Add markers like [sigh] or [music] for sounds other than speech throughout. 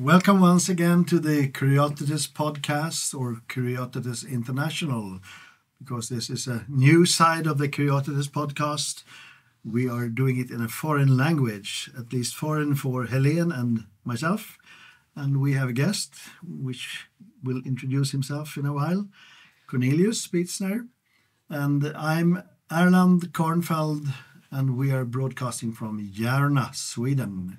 Welcome once again to the Kuriotetes podcast or Kuriotetes International, because this is a new side of the Kuriotetes podcast. We are doing it in a foreign language, at least foreign for Helene and myself. And we have a guest, which will introduce himself in a while, Cornelius Pietzner. And I'm Erland Kornfeld, and we are broadcasting from Järna, Sweden.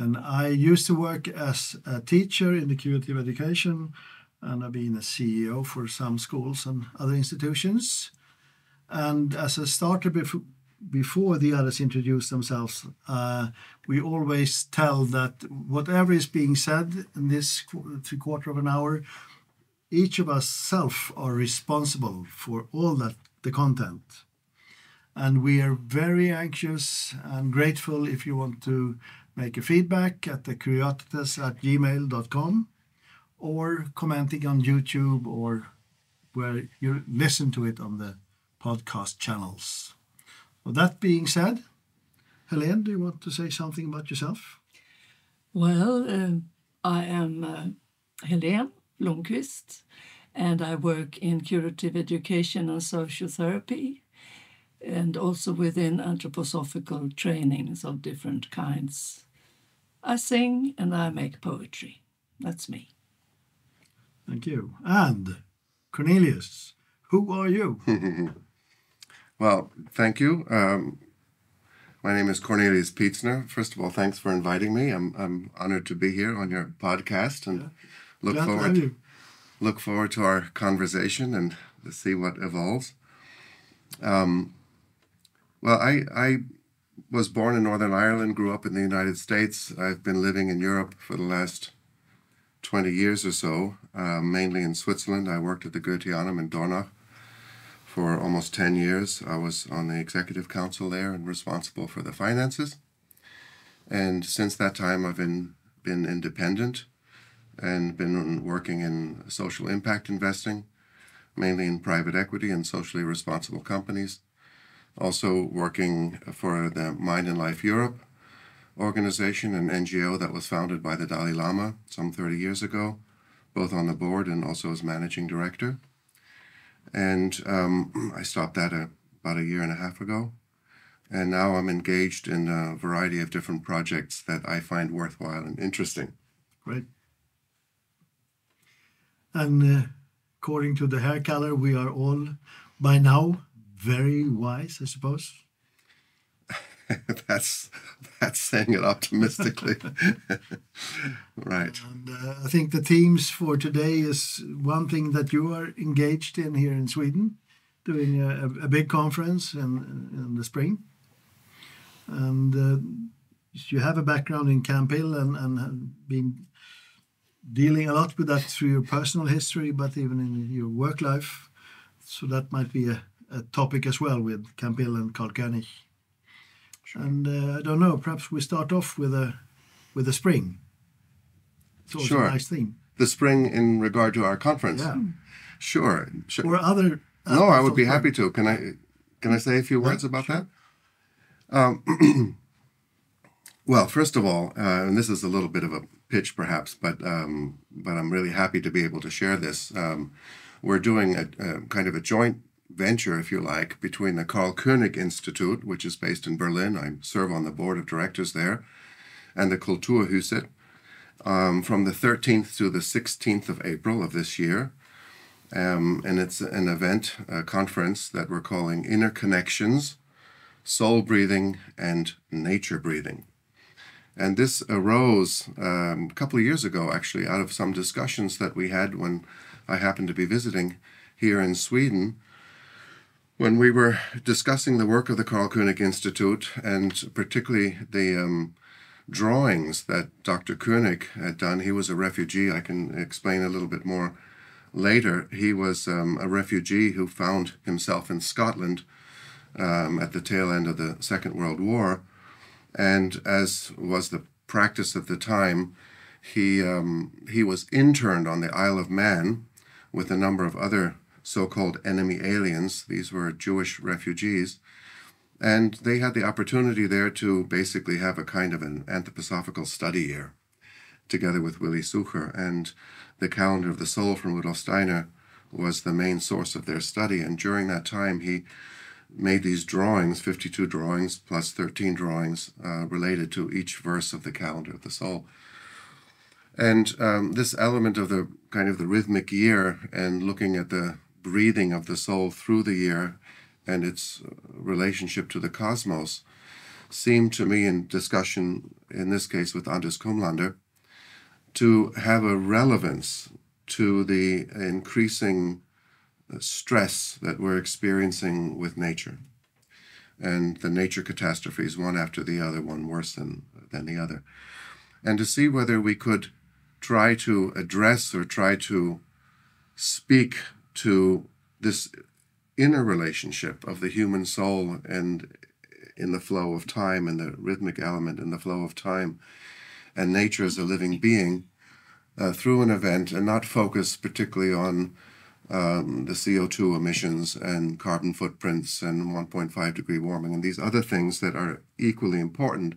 And I used to work as a teacher in the curative education, and I've been a CEO for some schools and other institutions. And as a starter before, before the others introduce themselves, uh, we always tell that whatever is being said in this three quarter of an hour, each of us self are responsible for all that the content. And we are very anxious and grateful if you want to make a feedback at the kuriotetes at gmail.com or commenting on YouTube or where you listen to it on the podcast channels. With that being said, Helene, do you want to say something about yourself? Well, uh, I am uh, Helene Blomqvist, and I work in curative education and social therapy, and also within anthroposophical trainings of different kinds. I sing and I make poetry. That's me. Thank you. And Cornelius, who are you? [laughs] well, thank you. Um, my name is Cornelius Pietzner. First of all, thanks for inviting me. I'm, I'm honored to be here on your podcast and yeah. look Glad forward look forward to our conversation and to see what evolves. Um, well, I, I was born in Northern Ireland, grew up in the United States. I've been living in Europe for the last 20 years or so, uh, mainly in Switzerland. I worked at the Goetheanum in Dornach for almost 10 years. I was on the executive council there and responsible for the finances. And since that time, I've been, been independent and been working in social impact investing, mainly in private equity and socially responsible companies also working for the Mind and Life Europe organization, an NGO that was founded by the Dalai Lama some 30 years ago, both on the board and also as managing director. And um, I stopped that a, about a year and a half ago. And now I'm engaged in a variety of different projects that I find worthwhile and interesting. Great. And uh, according to the hair color, we are all by now very wise, I suppose. [laughs] that's that's saying it optimistically, [laughs] right? And uh, I think the themes for today is one thing that you are engaged in here in Sweden, doing a, a big conference in in the spring, and uh, you have a background in Camphill and and been dealing a lot with that through your personal history, but even in your work life. So that might be a a topic as well with Camphill and Karl Koenig. Sure. And uh, I don't know, perhaps we start off with a with a spring. It's always sure. a nice theme. The spring in regard to our conference. Yeah. Sure. sure. Or other. No, I would be happy to. Can I can I say a few words about sure. that? Um, [clears throat] well, first of all, uh, and this is a little bit of a pitch, perhaps, but um, but I'm really happy to be able to share this. Um, we're doing a, a, kind of a joint venture, if you like, between the Karl Koenig Institute, which is based in Berlin. I serve on the board of directors there, and the Kulturhuset um, from the 13th to the 16th of April of this year. Um, and it's an event, a conference that we're calling Inner Connections, Soul Breathing, and Nature Breathing. And this arose um, a couple of years ago, actually, out of some discussions that we had when I happened to be visiting here in Sweden when we were discussing the work of the Karl Koenig Institute and particularly the um, drawings that Dr. Koenig had done, he was a refugee. I can explain a little bit more later. He was um, a refugee who found himself in Scotland um, at the tail end of the Second World War. And as was the practice at the time, he, um, he was interned on the Isle of Man with a number of other so called enemy aliens. These were Jewish refugees. And they had the opportunity there to basically have a kind of an anthroposophical study year together with Willy Sucher. And the calendar of the soul from Rudolf Steiner was the main source of their study. And during that time, he made these drawings 52 drawings plus 13 drawings uh, related to each verse of the calendar of the soul. And um, this element of the kind of the rhythmic year and looking at the breathing of the soul through the year and its relationship to the cosmos seemed to me in discussion, in this case with Anders Kumlander, to have a relevance to the increasing stress that we're experiencing with nature and the nature catastrophes, one after the other, one worse than, than the other. And to see whether we could try to address or try to speak to this inner relationship of the human soul and in the flow of time and the rhythmic element in the flow of time and nature as a living being uh, through an event and not focus particularly on um, the CO2 emissions and carbon footprints and 1.5 degree warming and these other things that are equally important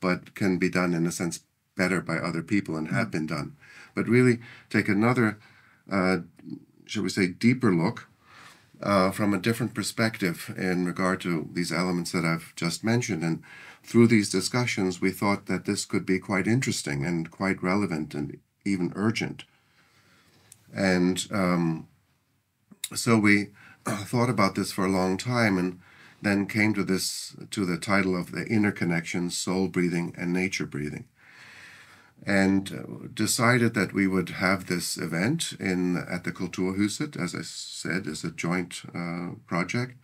but can be done in a sense better by other people and have been done. But really take another, uh, shall we say, deeper look uh, from a different perspective in regard to these elements that I've just mentioned. And through these discussions, we thought that this could be quite interesting and quite relevant and even urgent. And um, so we [clears throat] thought about this for a long time and then came to this to the title of the inner connection soul breathing and nature breathing and decided that we would have this event in at the Kulturhuset, as I said, as a joint uh, project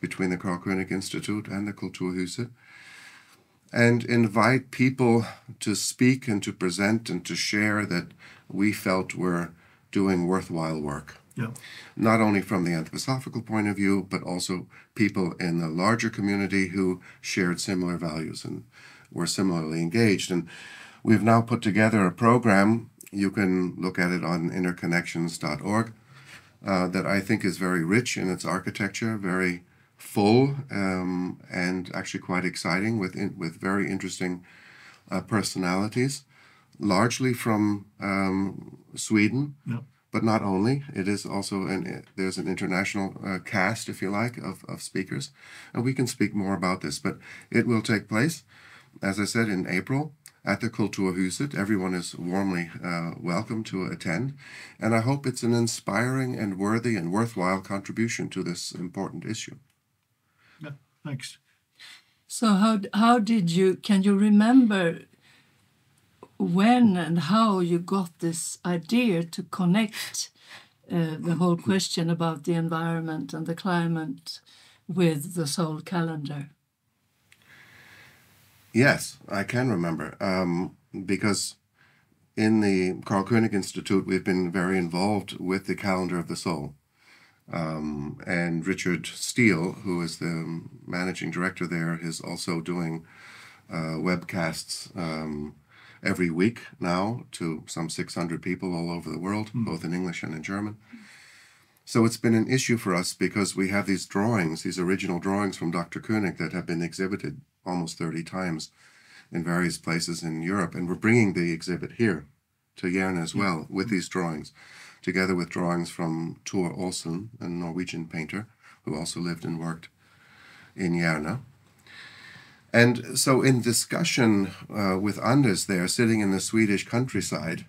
between the Karl Koenig Institute and the Kulturhuset, and invite people to speak and to present and to share that we felt were doing worthwhile work. Yeah. Not only from the anthroposophical point of view, but also people in the larger community who shared similar values and were similarly engaged. And We've now put together a program. You can look at it on interconnections.org, uh, that I think is very rich in its architecture, very full, um, and actually quite exciting with in, with very interesting uh, personalities, largely from um, Sweden. Yeah. But not only, it is also an there's an international uh, cast, if you like, of, of speakers, and we can speak more about this. But it will take place, as I said, in April at the Kulturhuset. Everyone is warmly uh, welcome to attend, and I hope it's an inspiring and worthy and worthwhile contribution to this important issue. Yeah, thanks. So how how did you can you remember when and how you got this idea to connect uh, the whole question about the environment and the climate with the soul calendar? Yes, I can remember um, because in the Karl Koenig Institute, we've been very involved with the Calendar of the Soul. Um, and Richard Steele, who is the managing director there, is also doing uh, webcasts um, every week now to some 600 people all over the world, mm. both in English and in German. So it's been an issue for us because we have these drawings, these original drawings from Dr. Koenig that have been exhibited almost 30 times in various places in Europe. And we're bringing the exhibit here to Järna as well with these drawings, together with drawings from Tor Olsen, a Norwegian painter who also lived and worked in Järna. And so, in discussion uh, with Anders there, sitting in the Swedish countryside,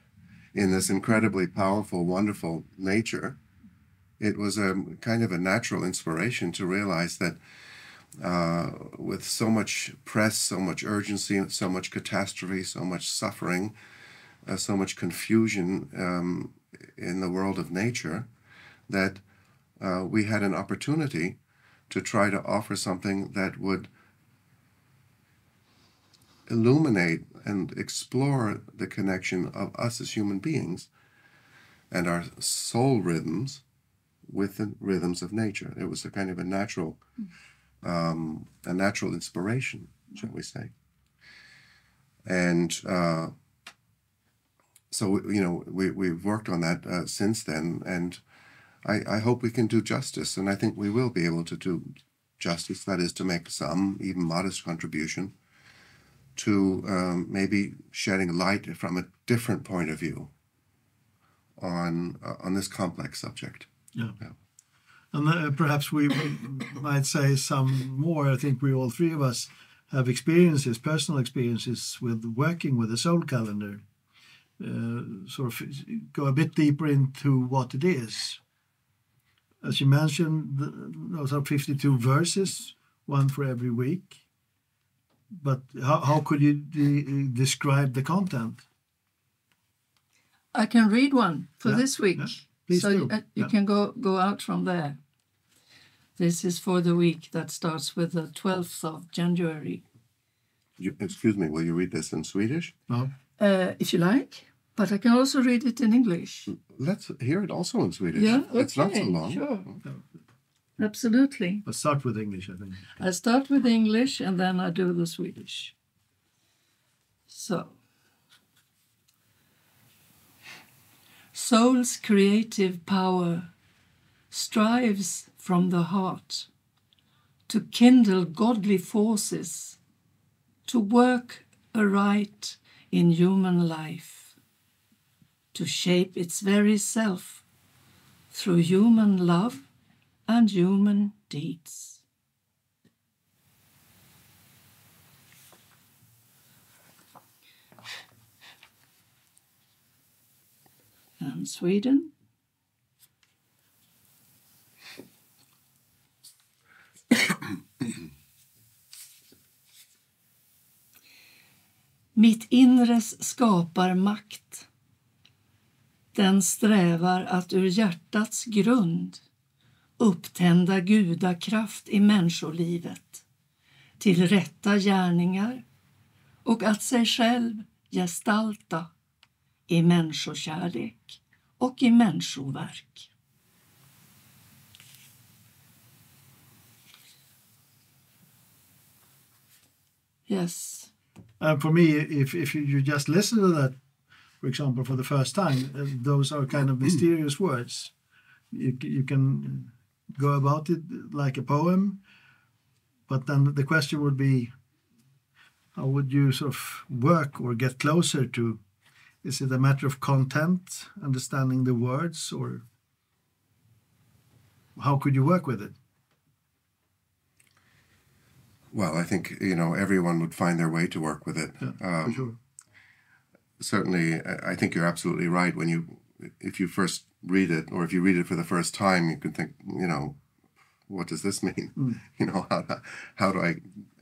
in this incredibly powerful, wonderful nature, it was a kind of a natural inspiration to realize that uh, with so much press, so much urgency, so much catastrophe, so much suffering, uh, so much confusion um, in the world of nature, that uh, we had an opportunity to try to offer something that would illuminate and explore the connection of us as human beings and our soul rhythms with the rhythms of nature. It was a kind of a natural. Mm um, a natural inspiration, shall we say. And uh, so, you know, we, we've worked on that uh, since then, and I, I hope we can do justice, and I think we will be able to do justice, that is, to make some, even modest contribution to um, maybe shedding light from a different point of view on uh, on this complex subject. Yeah. Yeah. And uh, perhaps we might say some more. I think we all three of us have experiences, personal experiences with working with the soul calendar. Uh, sort of go a bit deeper into what it is. As you mentioned, those are 52 verses, one for every week. But how, how could you de- describe the content? I can read one for Yeah, this week. yeah. Please so do. you, uh, you Yeah. can go, go out from there. This is for the week that starts with the 12th of January. You, excuse me, will you read this in Swedish? No? Uh, if you like, but I can also read it in English. Let's hear it also in Swedish. Yeah, It's not so long. sure. Absolutely. But start with English, I think. I start with English and then I do the Swedish. So, soul's creative power strives from the heart to kindle godly forces, to work aright in human life, to shape its very self through human love and human deeds. And Sweden. [clears throat] Mitt inres skapar makt. Den strävar att ur hjärtats grund upptända gudakraft i människolivet till rätta gärningar och att sig själv gestalta i människokärlek och i människoverk. Yes. And for me, if, if you, just listen to that, for example, for the first time, uh, those are kind of mysterious words. You, you can go about it like a poem, but then the question would be how would you sort of work or get closer to? Is it a matter of content, understanding the words, or how could you work with it? Well, I think you know everyone would find their way to work with it. for Um, sure. certainly I I think you're absolutely right when you if you first read it or if you read it for the first time you can think you know what does this mean [laughs] you know how, do- how do i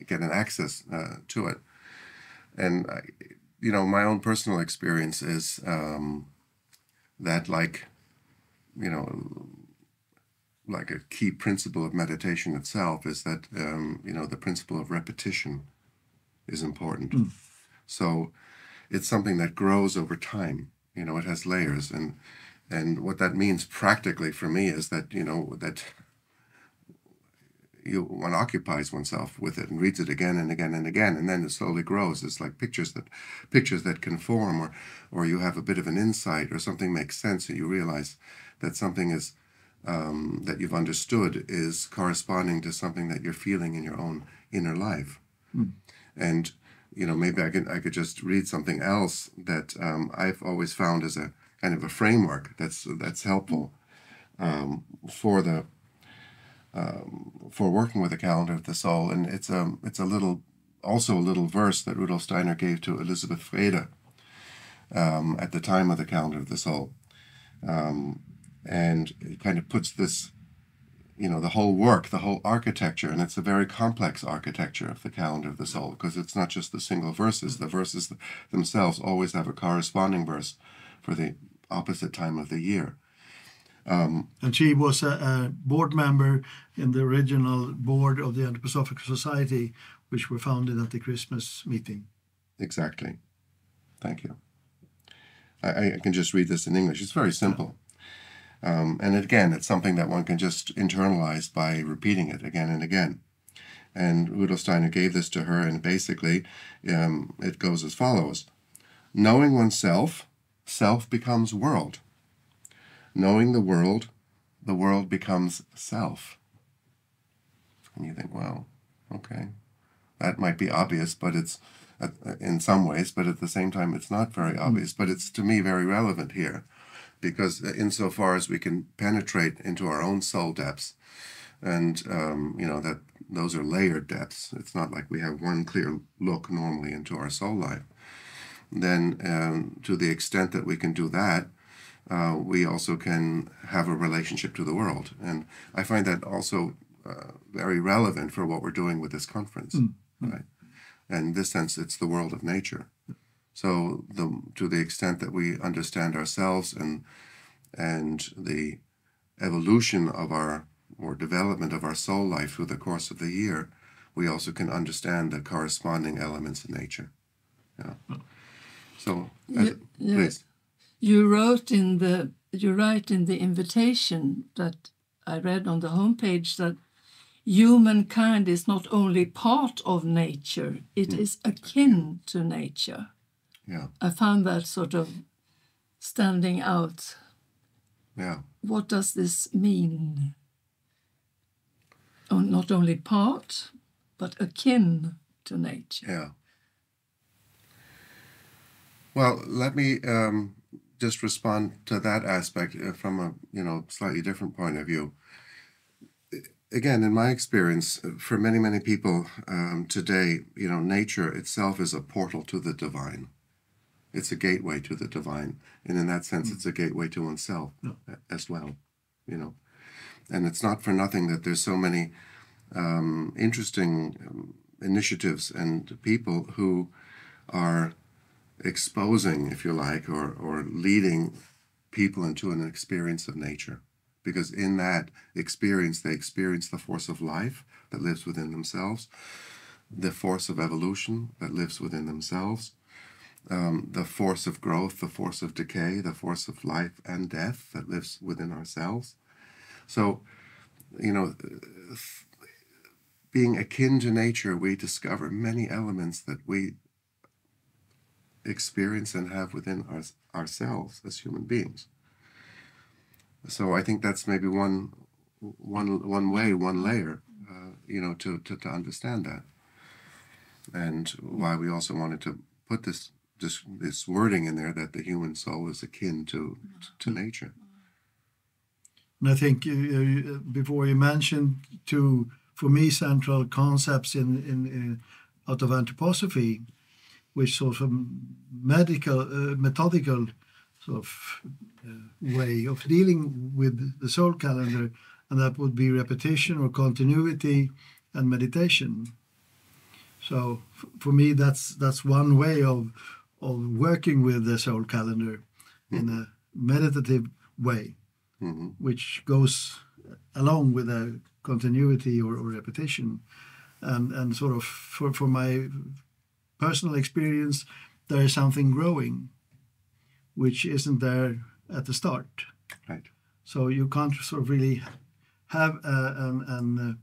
get an access uh, to it and I, you know my own personal experience is um, that like you know like a key principle of meditation itself is that um, you know the principle of repetition is important so it's something that grows over time. You know, it has layers, and and what that means practically for me is that you know that you one occupies oneself with it and reads it again and again and again, and then it slowly grows. It's like pictures that pictures that can form, or or you have a bit of an insight, or something makes sense, and you realize that something is um, that you've understood is corresponding to something that you're feeling in your own inner life. And you know maybe I could I could just read something else that um, I've always found as a kind of a framework that's that's helpful um, for the um, for working with the calendar of the soul, and it's a it's a little also a little verse that Rudolf Steiner gave to Elisabeth Vreede um, at the time of the calendar of the soul, um, and it kind of puts this you know the whole work the whole architecture and it's a very complex architecture of the calendar of the soul because it's not just the single verses. The verses themselves always have a corresponding verse for the opposite time of the year. Um, and she was a, a board member in the original board of the Anthroposophical Society, which were founded at the Christmas meeting. exactly. Thank you. I, I can just read this in english. It's very simple um, and again it's something that one can just internalize by repeating it again and again and Rudolf Steiner gave this to her, and basically um, it goes as follows Knowing oneself, self becomes world. Knowing the world, the world becomes self. And you think, well, okay. that might be obvious, but it's uh, in some ways, but at the same time, it's not very obvious. But it's to me very relevant here, because insofar as we can penetrate into our own soul depths, and um, you know that those are layered depths. It's not like we have one clear look normally into our soul life. Then, um, to the extent that we can do that, uh, we also can have a relationship to the world. And I find that also uh, very relevant for what we're doing with this conference, mm. right? And in this sense, it's the world of nature. So, the, to the extent that we understand ourselves and and the evolution of our or development of our soul life through the course of the year, we also can understand the corresponding elements in nature. Yeah. So, you, please. You wrote in the you write in the invitation that I read on the homepage that humankind is not only part of nature, it mm. is akin to nature. Yeah. I found that sort of standing out. Yeah. What does this mean? Oh, not only part, but akin to nature. Yeah. Well, let me um, just respond to that aspect uh, from a you know slightly different point of view again, in my experience, for many, many people um, today, you know, nature itself is a portal to the divine. It's a gateway to the divine. And in that sense, mm. it's a gateway to oneself no. as well, you know. And it's not for nothing that there's so many um, interesting um, initiatives and people who are exposing, if you like, or, or leading people into an experience of nature because in that experience, they experience the force of life that lives within themselves, the force of evolution that lives within themselves, um, the force of growth, the force of decay, the force of life and death that lives within ourselves. So, you know, being akin to nature, we discover many elements that we experience and have within our, ourselves as human beings. So I think that's maybe one one one way, one layer, uh, you know, to, to to understand that, and why we also wanted to put this this this wording in there that the human soul is akin to to nature. And I think uh, before you mentioned two for me central concepts in in, in out of anthroposophy, which sort of medical uh, methodical sort of uh, way of dealing with the soul calendar, and that would be repetition or continuity and meditation. So for me, that's that's one way of of working with the soul calendar mm-hmm. in a meditative way, mm-hmm. which goes along with a continuity or, or repetition, and and sort of for for my personal experience, there is something growing which isn't there at the start. Right. So you can't sort of really have a, an, an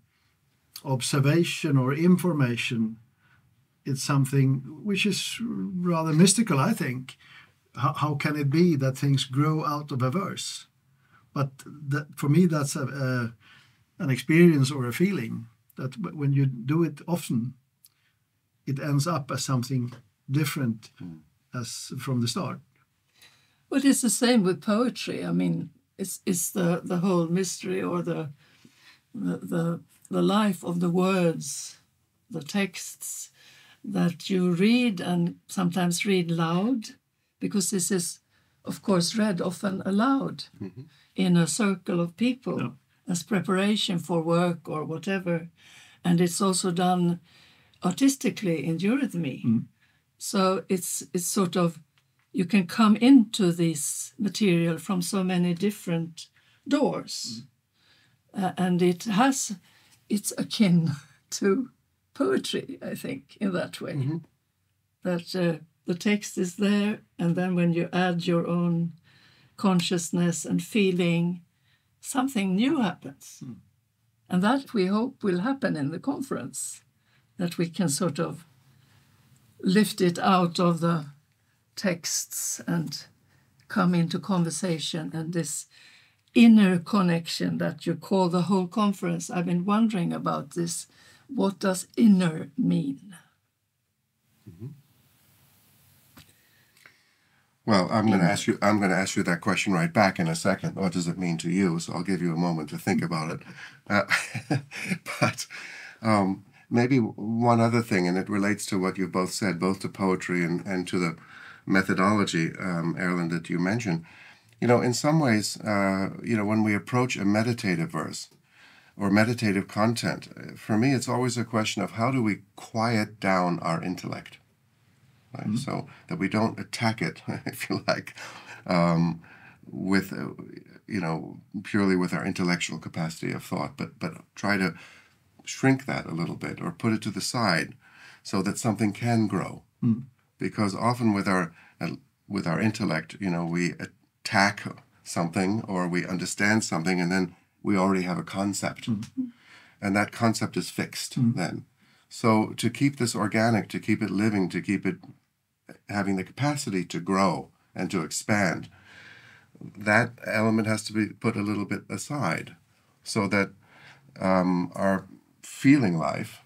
uh, observation or information. It's something which is rather mystical, I think. How, how can it be that things grow out of a verse? But that, for me, that's a, a, an experience or a feeling that when you do it often, it ends up as something different mm. as from the start. But it's the same with poetry. I mean, it's it's the the whole mystery or the the the, the life of the words, the texts that you read and sometimes read loud, because this is, of course, read often aloud mm-hmm. in a circle of people yeah. as preparation for work or whatever, and it's also done artistically in eurythmy. Mm. So it's it's sort of you can come into this material from so many different doors. Mm. Uh, and it has, it's akin [laughs] to poetry, I think, in that way. Mm-hmm. That uh, the text is there, and then when you add your own consciousness and feeling, something new happens. Mm. And that we hope will happen in the conference, that we can sort of lift it out of the texts and come into conversation and this inner connection that you call the whole conference. I've been wondering about this what does inner mean? Well, I'm going to ask you. I'm going to ask you that question right back in a second. What does it mean to you? So I'll give you a moment to think about it. Uh, [laughs] but um, maybe one other thing, and it relates to what you both said, both to poetry and, and to the methodology, um, Erland, that you mentioned. You know, in some ways, uh, you know, when we approach a meditative verse or meditative content, for me, it's always a question of how do we quiet down our intellect right? Mm-hmm. So that we don't attack it, [laughs] if you like, um, with uh, you know purely with our intellectual capacity of thought, but but try to shrink that a little bit or put it to the side, so that something can grow. Mm-hmm. Because often with our uh, with our intellect, you know, we attack something or we understand something, and then we already have a concept, mm-hmm. and that concept is fixed mm-hmm. then. So to keep this organic, to keep it living, to keep it having the capacity to grow and to expand, that element has to be put a little bit aside so that um, our feeling life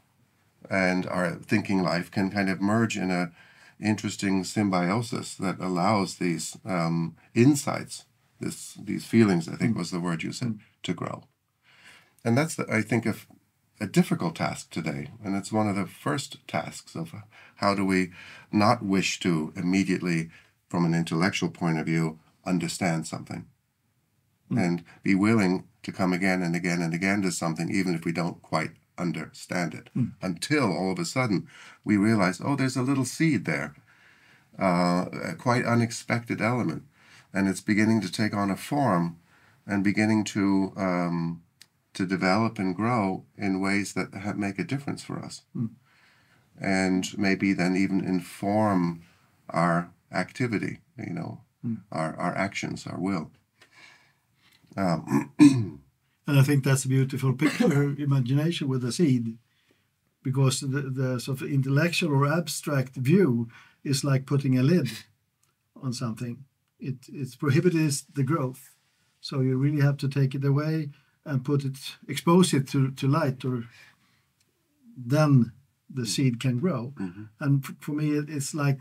and our thinking life can kind of merge in a interesting symbiosis that allows these um, insights, this these feelings, I think was the word you said, to grow. And that's, the, I think, a, a difficult task today. And it's one of the first tasks of how do we not wish to immediately, from an intellectual point of view, understand something mm. and be willing to come again and again and again to something, even if we don't quite understand it, mm. until all of a sudden we realize, oh, there's a little seed there, uh, a quite unexpected element, and it's beginning to take on a form and beginning to um, to develop and grow in ways that have, make a difference for us. Mm and maybe then even inform our activity, you know, mm. our, our actions, our will. Um, [clears throat] and I think that's a beautiful picture, imagination with the seed, because the, the sort of intellectual or abstract view is like putting a lid on something. It it prohibits the growth, so you really have to take it away and put it, expose it to, to light, or then the seed can grow. Mm-hmm. And for me, it's like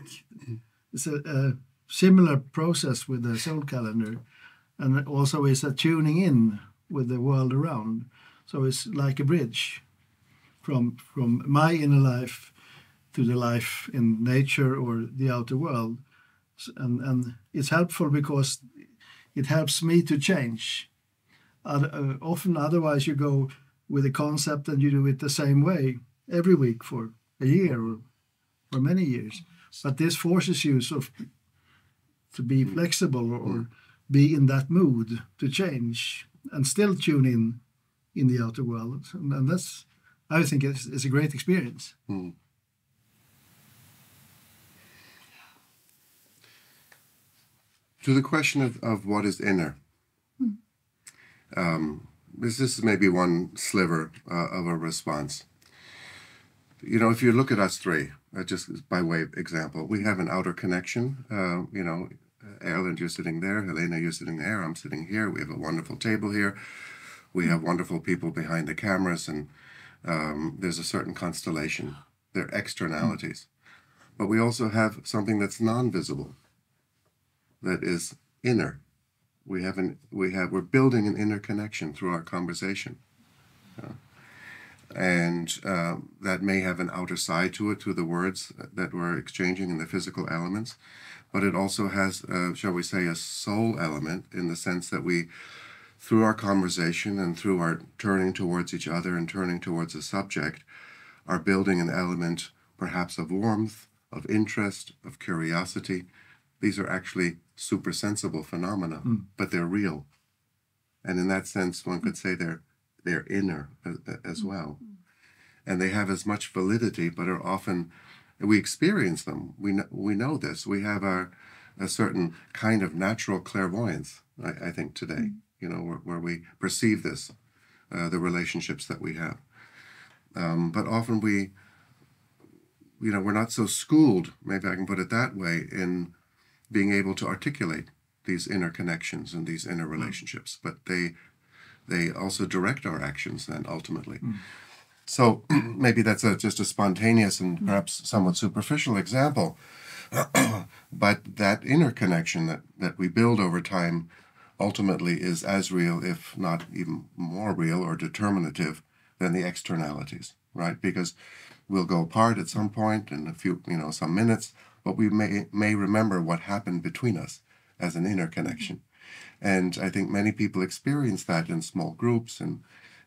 it's a, a, similar process with the soul calendar, and also it's a tuning in with the world around. So it's like a bridge from from my inner life to the life in nature or the outer world, and and it's helpful because it helps me to change. Uh, often, otherwise, you go with a concept and you do it the same way every week for a year or, or many years. But this forces you sort of to be flexible or, or be in that mood to change and still tune in in the outer world. And, and that's, I think, it's, it's a great experience. Mm. To the question of, of what is inner, mm. um, this, this is maybe one sliver uh, of a response you know, if you look at us three, uh, just by way of example, we have an outer connection. Uh, you know, Erland, you're sitting there. Helena, you're sitting there. I'm sitting here. We have a wonderful table here. We have wonderful people behind the cameras, and um, there's a certain constellation. They're externalities. But we also have something that's non-visible, that is inner. We have an we have we're building an inner connection through our conversation. And uh, that may have an outer side to it through the words that we're exchanging in the physical elements but it also has uh, shall we say a soul element in the sense that we through our conversation and through our turning towards each other and turning towards a subject are building an element perhaps of warmth of interest of curiosity these are actually supersensible phenomena mm. but they're real and in that sense one could say they're they're inner as mm-hmm. well. And they have as much validity, but are often, we experience them. We know, we know this. We have our, a certain kind of natural clairvoyance, I, I think, today, mm-hmm. you know, where, where, we perceive this, uh, the relationships that we have. Um, but often we, you know, we're not so schooled, maybe I can put it that way, in being able to articulate these inner connections and these inner mm. relationships. But they they also direct our actions then ultimately. Mm. So [clears throat] maybe that's a, just a spontaneous and perhaps somewhat superficial example, [clears throat] but that inner connection that, that we build over time ultimately is as real, if not even more real or determinative than the externalities, right? Because we'll go apart at some point in a few, you know, some minutes, but we may may remember what happened between us as an inner connection. And I think many people experience that in small groups and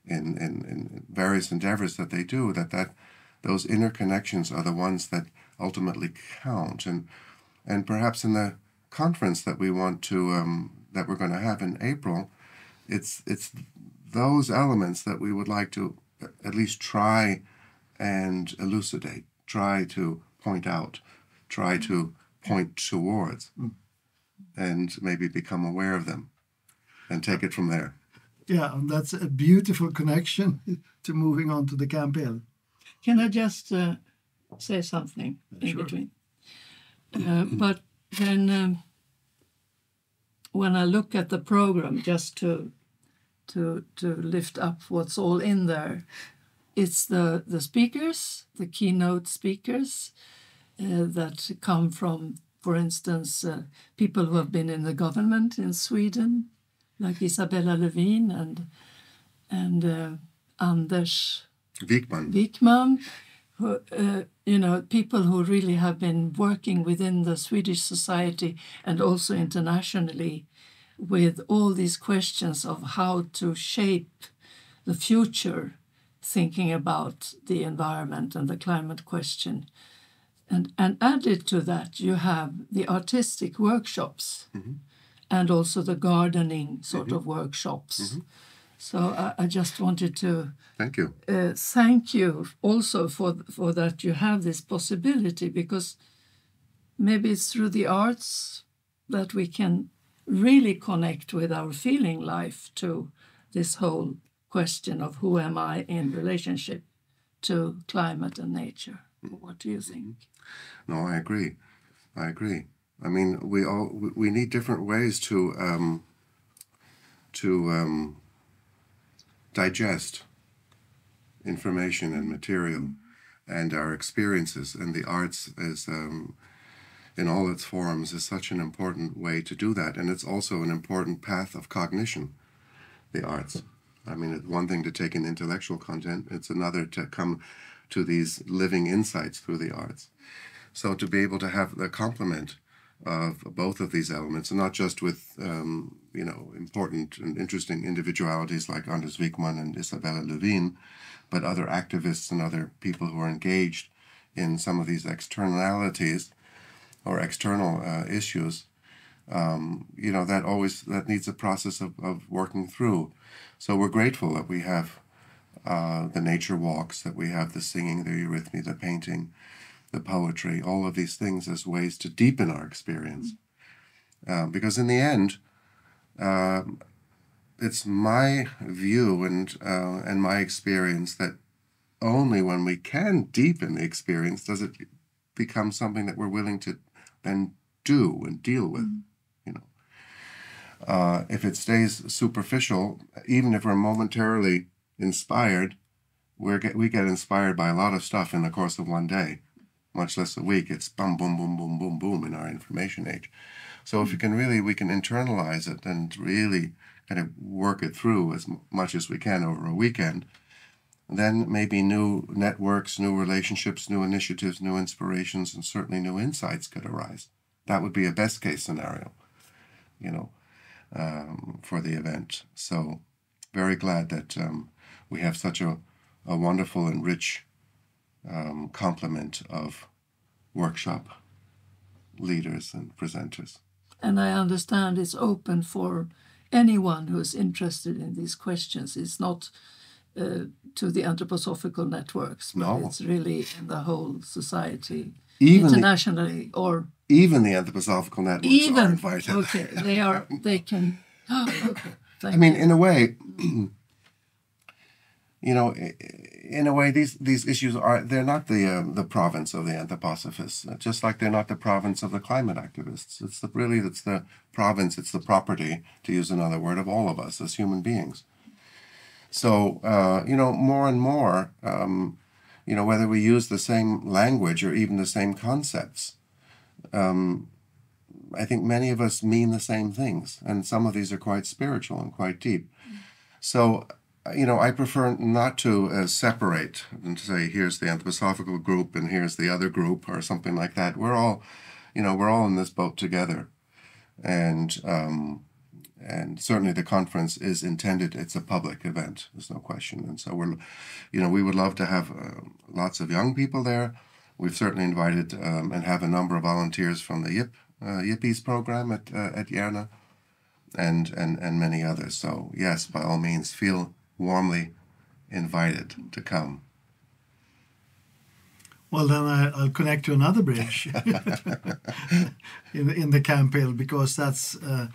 in, in, in various endeavors that they do, that, that those inner connections are the ones that ultimately count. And and perhaps in the conference that we want to um, that we're going to have in April, it's it's those elements that we would like to at least try and elucidate, try to point out, try to point towards, and maybe become aware of them, and take it from there. Yeah, and that's a beautiful connection [laughs] to moving on to the campaign. Can I just uh, say something in Sure. between? Uh, [clears throat] but then, um, when I look at the program, just to to to lift up what's all in there, it's the the speakers, the keynote speakers uh, that come from, for instance, uh, people who have been in the government in Sweden, like Isabella Lövin and and uh, Anders Wijkman. Wijkman, who, uh, you know, people who really have been working within the Swedish society and also internationally with all these questions of how to shape the future, thinking about the environment and the climate question. And, and added to that, you have the artistic workshops mm-hmm. and also the gardening sort mm-hmm. of workshops. Mm-hmm. So I, I just wanted to Thank you. uh, thank you also for for that you have this possibility because maybe it's through the arts that we can really connect with our feeling life to this whole question of who am I in relationship to climate and nature. What do you think? No, I agree. I agree. I mean, we all we- need different ways to um, to um, digest information and material and our experiences, and the arts is um, in all its forms is such an important way to do that, and it's also an important path of cognition. The arts. I mean, it's one thing to take in intellectual content; it's another to come to these living insights through the arts. So to be able to have the complement of both of these elements, and not just with um, you know important and interesting individualities like Anders Wijkman and Isabella Lövin, but other activists and other people who are engaged in some of these externalities or external uh, issues. Um, you know that always that needs a process of, of working through. So we're grateful that we have uh, the nature walks, that we have the singing, the eurythmy, the painting, the poetry, all of these things as ways to deepen our experience. Um, because in the end, um, it's my view and uh, and my experience that only when we can deepen the experience does it become something that we're willing to then do and deal with. You know, uh, if it stays superficial, even if we're momentarily inspired, we get we get inspired by a lot of stuff in the course of one day much less a week. It's boom, boom, boom, boom, boom, boom in our information age. So if we can really, we can internalize it and really kind of work it through as much as we can over a weekend. Then maybe new networks, new relationships, new initiatives, new inspirations, and certainly new insights could arise. That would be a best case scenario, you know, um, for the event. So very glad that um, we have such a, a wonderful and rich um, complement of workshop leaders and presenters. And I understand it's open for anyone who is interested in these questions. It's not uh, to the anthroposophical networks, No. it's really in the whole society, Even the, internationally, or even the anthroposophical networks are even invited. okay, they are they can. [laughs] okay, thank I mean, in a way, [clears throat] you know, in a way, these these issues are they're not the um, the province of the anthroposophists, uh, just like they're not the province of the climate activists. It's the, really it's the province, it's the property, to use another word, of all of us as human beings. So, uh, you know, more and more, um, you know, whether we use the same language or even the same concepts, um, I think many of us mean the same things, and some of these are quite spiritual and quite deep. So, you know, I prefer not to uh, separate and say, here's the anthroposophical group and here's the other group or something like that. We're all, you know, we're all in this boat together. And, um, and certainly the conference is intended, it's a public event, there's no question. And so we're, you know, we would love to have uh, lots of young people there. We've certainly invited um, and have a number of volunteers from the YIP, uh, YIPPES program at, uh, at Järna and, and, and many others. So, yes, by all means, feel warmly invited to come. Well, then I, will connect to another bridge [laughs] in, in the Camphill because that's uh,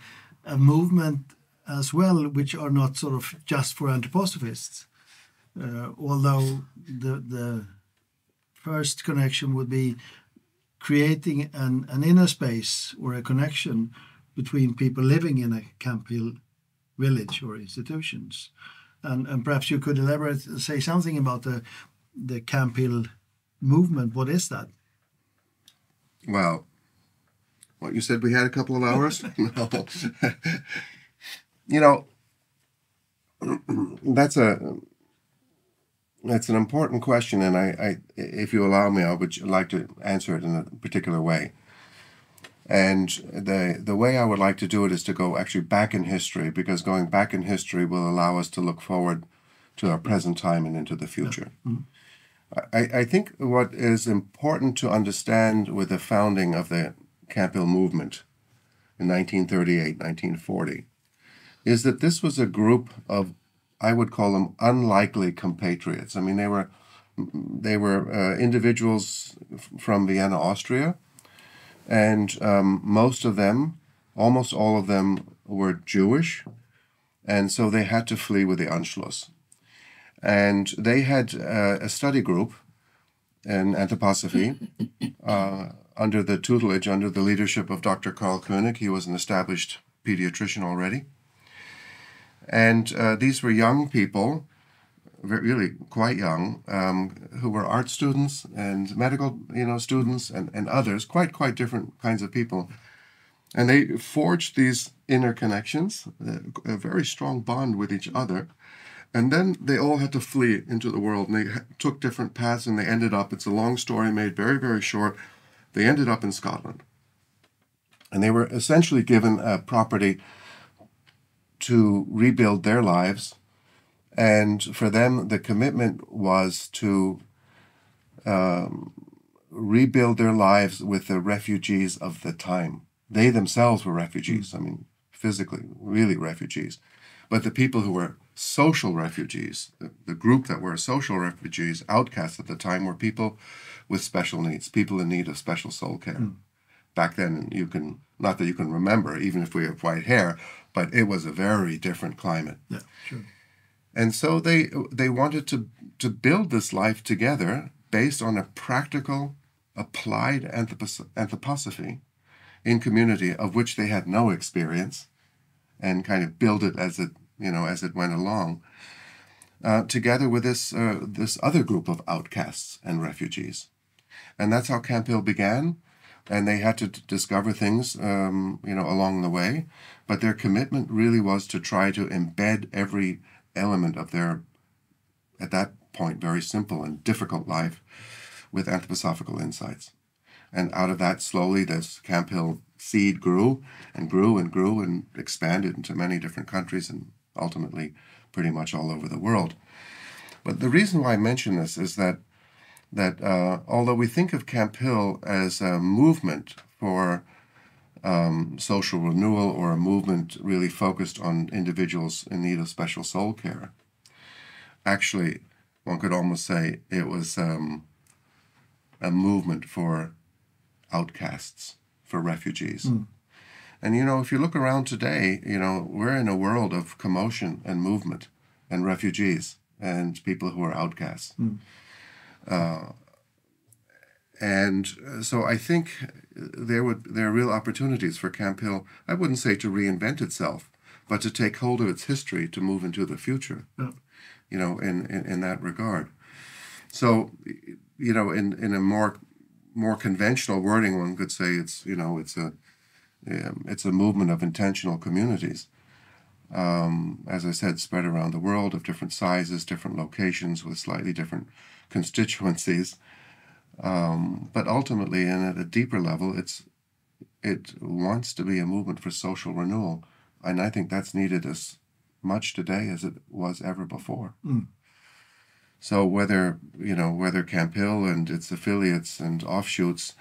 a movement as well, which are not sort of just for anthroposophists. Uh, although the the first connection would be creating an, an inner space or a connection between people living in a Camphill village or institutions. And, and perhaps you could elaborate, say something about the the Camphill movement. What is that? Well, what you said we had a couple of hours? [laughs] [laughs] no. you know, [clears throat] that's a that's an important question, and I, I, if you allow me, I would like to answer it in a particular way. And the the way I would like to do it is to go actually back in history, because going back in history will allow us to look forward to our present time and into the future. Yeah. Mm-hmm. I, I think what is important to understand with the founding of the Camphill movement in 1938, 1940, is that this was a group of, I would call them unlikely compatriots. I mean, they were they were uh, individuals from Vienna, Austria, and um, most of them, almost all of them, were Jewish, and so they had to flee with the Anschluss. And they had uh, a study group in anthroposophy uh, under the tutelage, under the leadership of Dr. Karl Koenig. He was an established pediatrician already. And uh, these were young people, really quite young, um, who were art students and medical, you know, students and, and others, quite quite different kinds of people. And they forged these inner connections, a very strong bond with each other. And then they all had to flee into the world and they took different paths and they ended up, it's a long story made very, very short. They ended up in Scotland. And they were essentially given a property to rebuild their lives. And for them, the commitment was to um, rebuild their lives with the refugees of the time. They themselves were refugees, I mean, physically, really refugees. But the people who were social refugees, the, the group that were social refugees, outcasts at the time, were people with special needs, people in need of special soul care. Mm. Back then, you can, not that you can remember, even if we have white hair, but it was a very different climate. Yeah, sure. And so they they wanted to to build this life together based on a practical, applied anthropos- anthroposophy in community of which they had no experience, and kind of build it as it you know as it went along. Uh, together with this uh, this other group of outcasts and refugees, and that's how Camphill began and they had to discover things, um, you know, along the way. But their commitment really was to try to embed every element of their, at that point, very simple and difficult life with anthroposophical insights. And out of that, slowly, this Camphill seed grew and grew and grew and expanded into many different countries and ultimately pretty much all over the world. But the reason why I mention this is that that uh, although we think of Camphill as a movement for um, social renewal or a movement really focused on individuals in need of special soul care, actually, one could almost say it was um, a movement for outcasts, for refugees. Mm. And you know, if you look around today, you know, we're in a world of commotion and movement and refugees and people who are outcasts. Mm. Uh, and uh, so I think there would there are real opportunities for Camphill. I wouldn't say to reinvent itself, but to take hold of its history to move into the future. Yeah. you know, in, in, in that regard. So, you know, in, in a more more conventional wording, one could say it's you know it's a um, it's a movement of intentional communities. Um, as I said, spread around the world of different sizes, different locations with slightly different constituencies. Um, but ultimately, and at a deeper level, it's it wants to be a movement for social renewal, and I think that's needed as much today as it was ever before. Mm. So whether you know whether Camphill and its affiliates and offshoots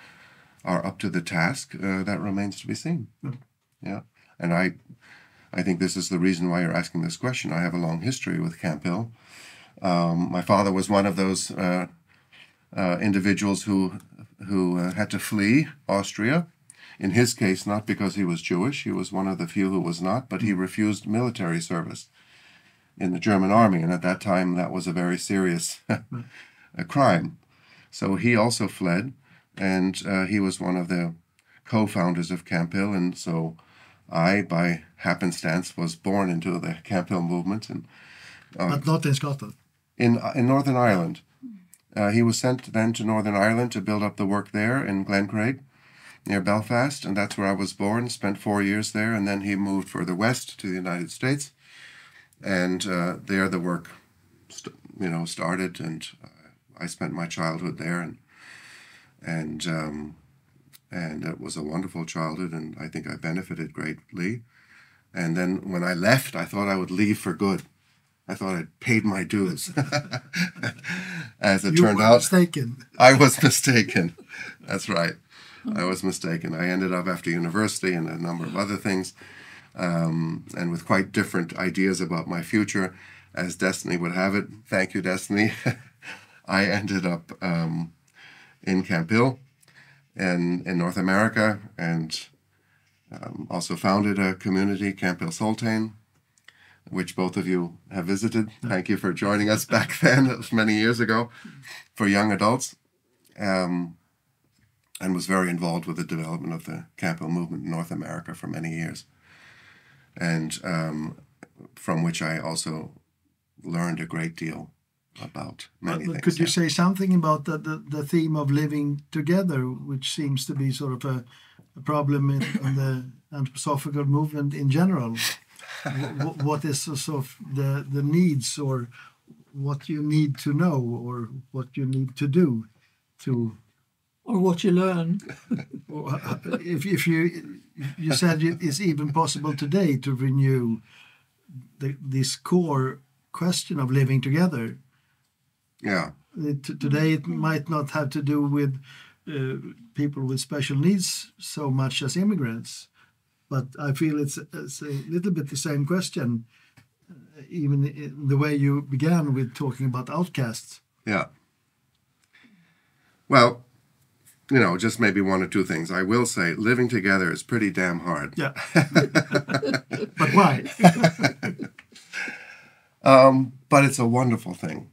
are up to the task, uh, that remains to be seen. Mm. Yeah, and I, I think this is the reason why you're asking this question. I have a long history with Camphill. Um, my father was one of those uh, uh, individuals who who uh, had to flee Austria. In his case, not because he was Jewish, he was one of the few who was not, but he refused military service in the German army, and at that time that was a very serious [laughs] a crime. So he also fled, and uh, he was one of the co-founders of Camphill, and so I, by happenstance, was born into the Camphill movement, and uh, but not in Scotland. In in Northern Ireland, uh, he was sent then to Northern Ireland to build up the work there in Glencraig, near Belfast, and that's where I was born. Spent four years there, and then he moved further west to the United States and uh, there the work, you know, started, and uh, I spent my childhood there, and and um, and it was a wonderful childhood, and I think I benefited greatly. And then when I left, I thought I would leave for good. I thought I'd paid my dues. [laughs] As it you turned out, mistaken. I was mistaken. That's right. I was mistaken. I ended up after university and a number of other things um, and with quite different ideas about my future, as destiny would have it. Thank you, destiny. [laughs] I ended up um, in Camphill in, in North America and um, also founded a community, Camphill Soltane, which both of you have visited. Thank you for joining us back [laughs] then, many years ago, for young adults. Um, and was very involved with the development of the Camp movement in North America for many years and um, from which I also learned a great deal about many things. Could you yeah. say something about the, the, the, theme of living together, which seems to be sort of a, a problem in, in the anthroposophical movement in general? [laughs] what, what is sort of the, the needs or what you need to know or what you need to do to or what you learn. [laughs] if, if you you said it's even possible today to renew the, this core question of living together. Yeah. It, today it might not have to do with uh, people with special needs so much as immigrants, but I feel it's, it's a little bit the same question, uh, even the way you began with talking about outcasts. Yeah. Well, you know, just maybe one or two things. I will say living together is pretty damn hard. Yeah. [laughs] but why? [laughs] um, but it's a wonderful thing.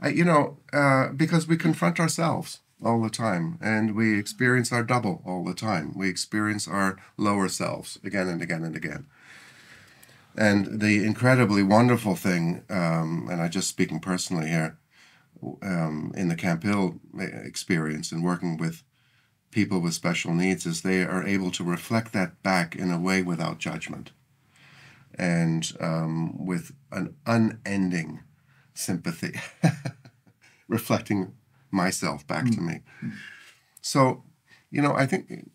I, you know, uh, because we confront ourselves all the time and we experience our double all the time. We experience our lower selves again and again and again. And the incredibly wonderful thing, um, and I'm just speaking personally here, um, in the Camphill experience and working with people with special needs is they are able to reflect that back in a way without judgment and um, with an unending sympathy, [laughs] reflecting myself back mm. to me. So, you know, I think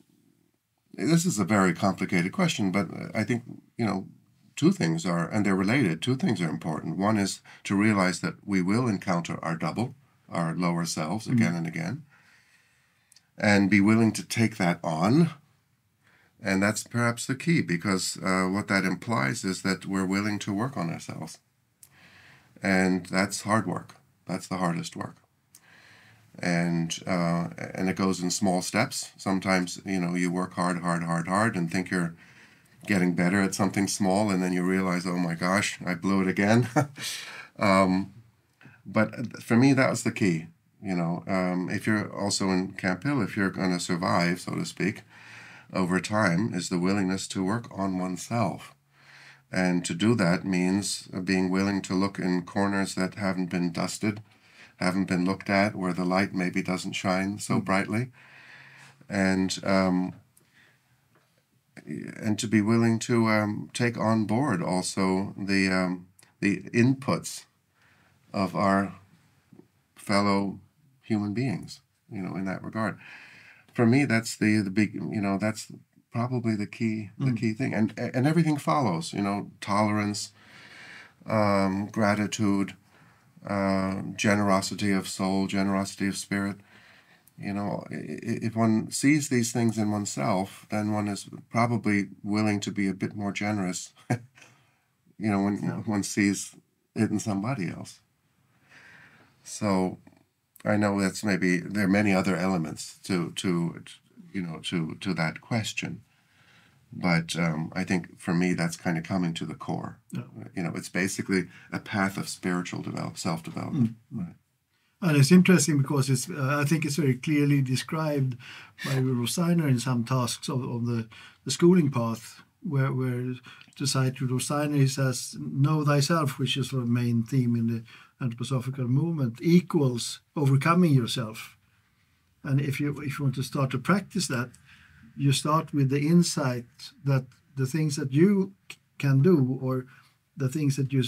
this is a very complicated question, but I think, you know, two things are, and they're related, two things are important. One is to realize that we will encounter our double, our lower selves mm-hmm. again mm. and again, and be willing to take that on. And that's perhaps the key because uh, what that implies is that we're willing to work on ourselves. And that's hard work. That's the hardest work. And uh, and it goes in small steps. Sometimes you know you work hard, hard, hard, hard, and think you're getting better at something small, and then you realize, oh my gosh, I blew it again. [laughs] um, but for me, that was the key. You know, um, if you're also in Camphill, if you're going to survive, so to speak, over time, is the willingness to work on oneself And to do that means being willing to look in corners that haven't been dusted, haven't been looked at, where the light maybe doesn't shine so brightly, and um, and to be willing to um, take on board also the um, the inputs of our fellow human beings. You know, in that regard, for me, that's the the big. You know, that's probably the key the key thing, and and everything follows. You know, tolerance, um, gratitude, uh, generosity of soul, generosity of spirit you know, if one sees these things in oneself, then one is probably willing to be a bit more generous, [laughs] you know, when Yeah. one sees it in somebody else. So I know that's maybe, there are many other elements to, to you know, to, to that question. But um, I think for me, that's kind of coming to the core. Yeah. You know, it's basically a path of spiritual develop, self-development. Right. And it's interesting because it's uh, I think it's very clearly described by Rudolf Steiner in some tasks of, of the, the schooling path, where where to cite Rudolf Steiner, he says, "Know thyself," which is sort of main theme in the anthroposophical movement, equals overcoming yourself. And if you if you want to start to practice that, you start with the insight that the things that you can do or the things that you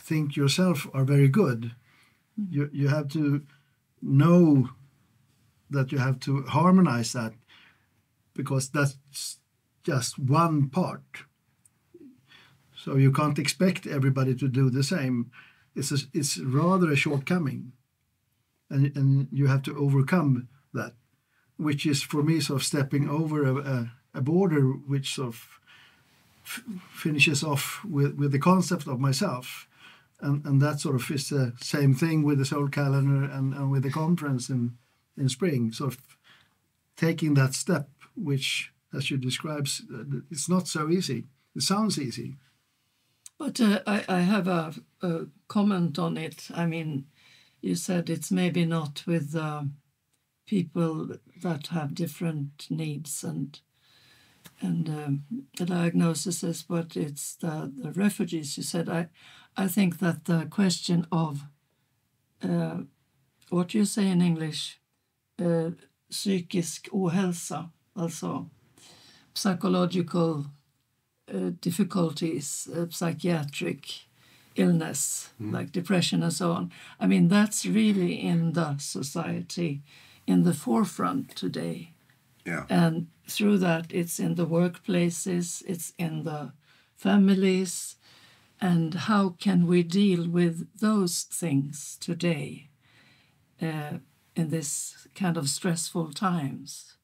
think yourself are very good. Mm-hmm. You you have to know that you have to harmonize that because that's just one part. So you can't expect everybody to do the same. It's a, it's rather a shortcoming. And and you have to overcome that which is for me sort of stepping over a, a, a border which sort of finishes off with, with the concept of myself. And and that sort of is the same thing with the soul calendar and, and with the conference in in spring sort of taking that step which as you describe it's not so easy. It sounds easy. But uh, I, I have a, a comment on it. I mean, you said it's maybe not with uh, people that have different needs and and um, the diagnoses, but it's the, the refugees. You said I, I think that the question of uh, what do you say in English, uh, psykisk ohälsa, alltså psychological uh, difficulties, uh, psychiatric illness like depression and so on. I mean, that's really in the society, in the forefront today. Yeah. And through that, it's in the workplaces, it's in the families. And how can we deal with those things today uh, in this kind of stressful times?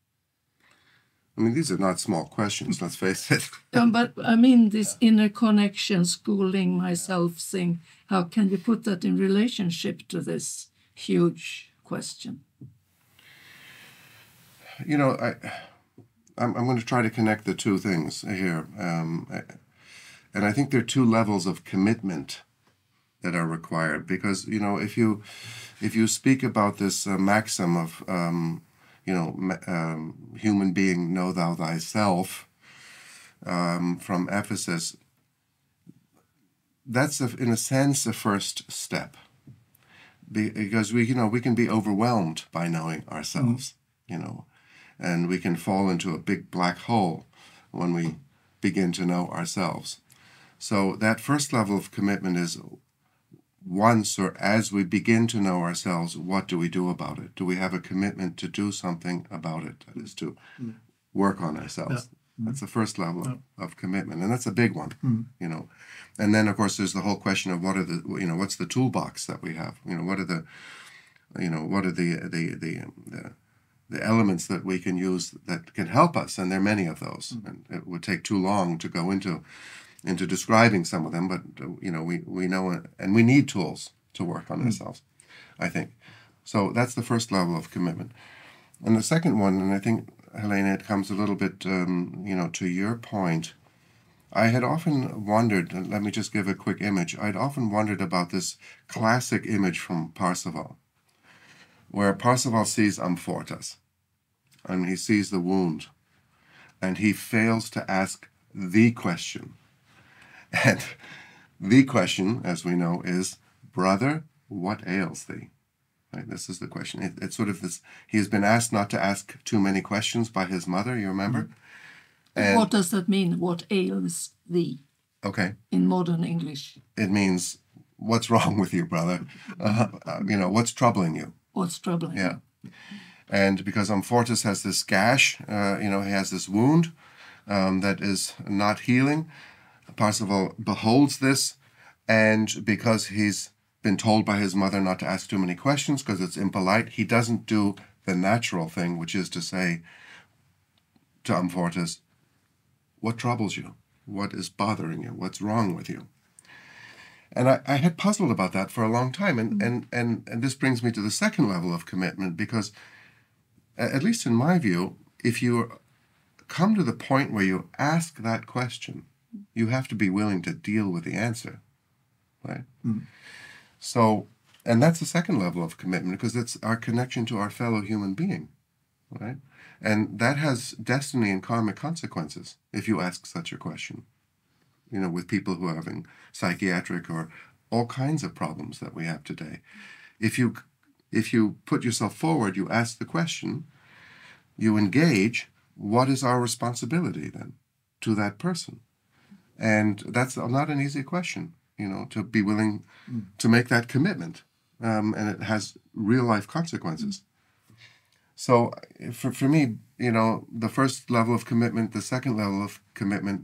I mean, these are not small questions, let's face it. [laughs] Um, but I mean, this inner connection, schooling myself, thing. How can you put that in relationship to this huge question? You know, I, I'm, I'm going to try to connect the two things here. Um, and I think there are two levels of commitment that are required because, you know, if you, if you speak about this uh, maxim of, um, you know, um, human being, know thou thyself um, from Ephesus, that's, a, in a sense, the first step. Because we, you know, we can be overwhelmed by knowing ourselves, you know, and we can fall into a big black hole when we begin to know ourselves. So that first level of commitment is once or as we begin to know ourselves, what do we do about it? Do we have a commitment to do something about it? That is to mm. work on ourselves. Mm. That's the first level of, of commitment, and that's a big one, mm. you know. And then, of course, there's the whole question of what are the, you know, what's the toolbox that we have? You know, what are the, you know, what are the the the, the the elements that we can use that can help us, and there are many of those. And it would take too long to go into into describing some of them, but you know, we we know, and we need tools to work on ourselves. I think so. That's the first level of commitment, and the second one, and I think Helena, it comes a little bit, um, you know, to your point. I had often wondered, and let me just give a quick image. I'd often wondered about this classic image from Parsifal where Parsifal sees Amfortas and he sees the wound and he fails to ask the question. [laughs] And the question, as we know, is, Brother, what ails thee? Right, this is the question. It, it's sort of this. He has been asked not to ask too many questions by his mother. You remember? And what does that mean? What ails thee okay, in modern English? it means what's wrong with you, brother? Uh, uh, you know, what's troubling you? What's troubling? Yeah. And because Amfortas has this gash, uh, you know, he has this wound um, that is not healing. Parzival beholds this, and because he's been told by his mother not to ask too many questions because it's impolite, he doesn't do the natural thing, which is to say to Amfortas, What troubles you? What is bothering you? What's wrong with you? And I, I had puzzled about that for a long time. And, and, and, and this brings me to the second level of commitment because, at least in my view, if you come to the point where you ask that question, you have to be willing to deal with the answer. Right? Hmm. So, and that's the second level of commitment because it's our connection to our fellow human being. Right? And that has destiny and karmic consequences if you ask such a question you know, with people who are having psychiatric or all kinds of problems that we have today. If you if you put yourself forward, you ask the question, you engage, what is our responsibility then to that person? And that's not an easy question, you know, to be willing to make that commitment. Um, and it has real life consequences. So for, for me, you know, the first level of commitment, the second level of commitment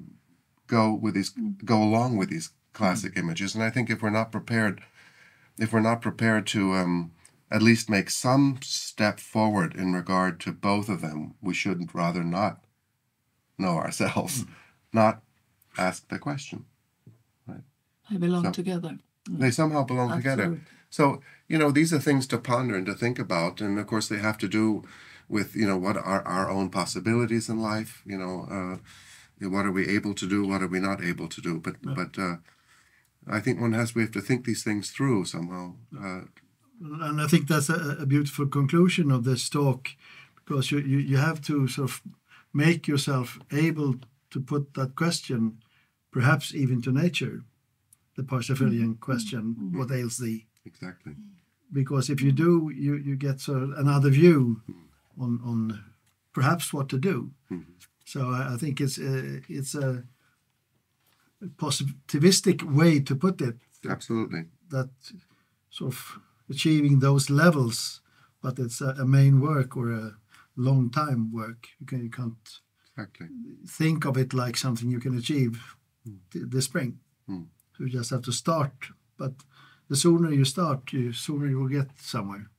go with these go along with these classic images. And I think if we're not prepared, if we're not prepared to um, at least make some step forward in regard to both of them, we should rather not know ourselves, not ask the question. They belong So- together. They somehow belong together. So, you know, these are things to ponder and to think about. And of course, they have to do with, you know, what are our own possibilities in life? You know, uh, what are we able to do? What are we not able to do? But, but uh, I think one has, we have to think these things through somehow. Uh, And I think that's a, a beautiful conclusion of this talk because you, you, you have to sort of make yourself able to put that question, perhaps even to nature, the Parsifalian mm-hmm. question, mm-hmm. what ails thee? exactly. Because if you do, you, you get sort of another view mm-hmm. on, on perhaps what to do. So I, I think it's a, it's a positivistic way to put it Absolutely. that sort of achieving those levels, but it's a, a main work or a long time work. You, can, you can't Exactly. think of it like something you can achieve th- this spring. Mm. So you just have to start. But the sooner you start, the sooner you will get somewhere.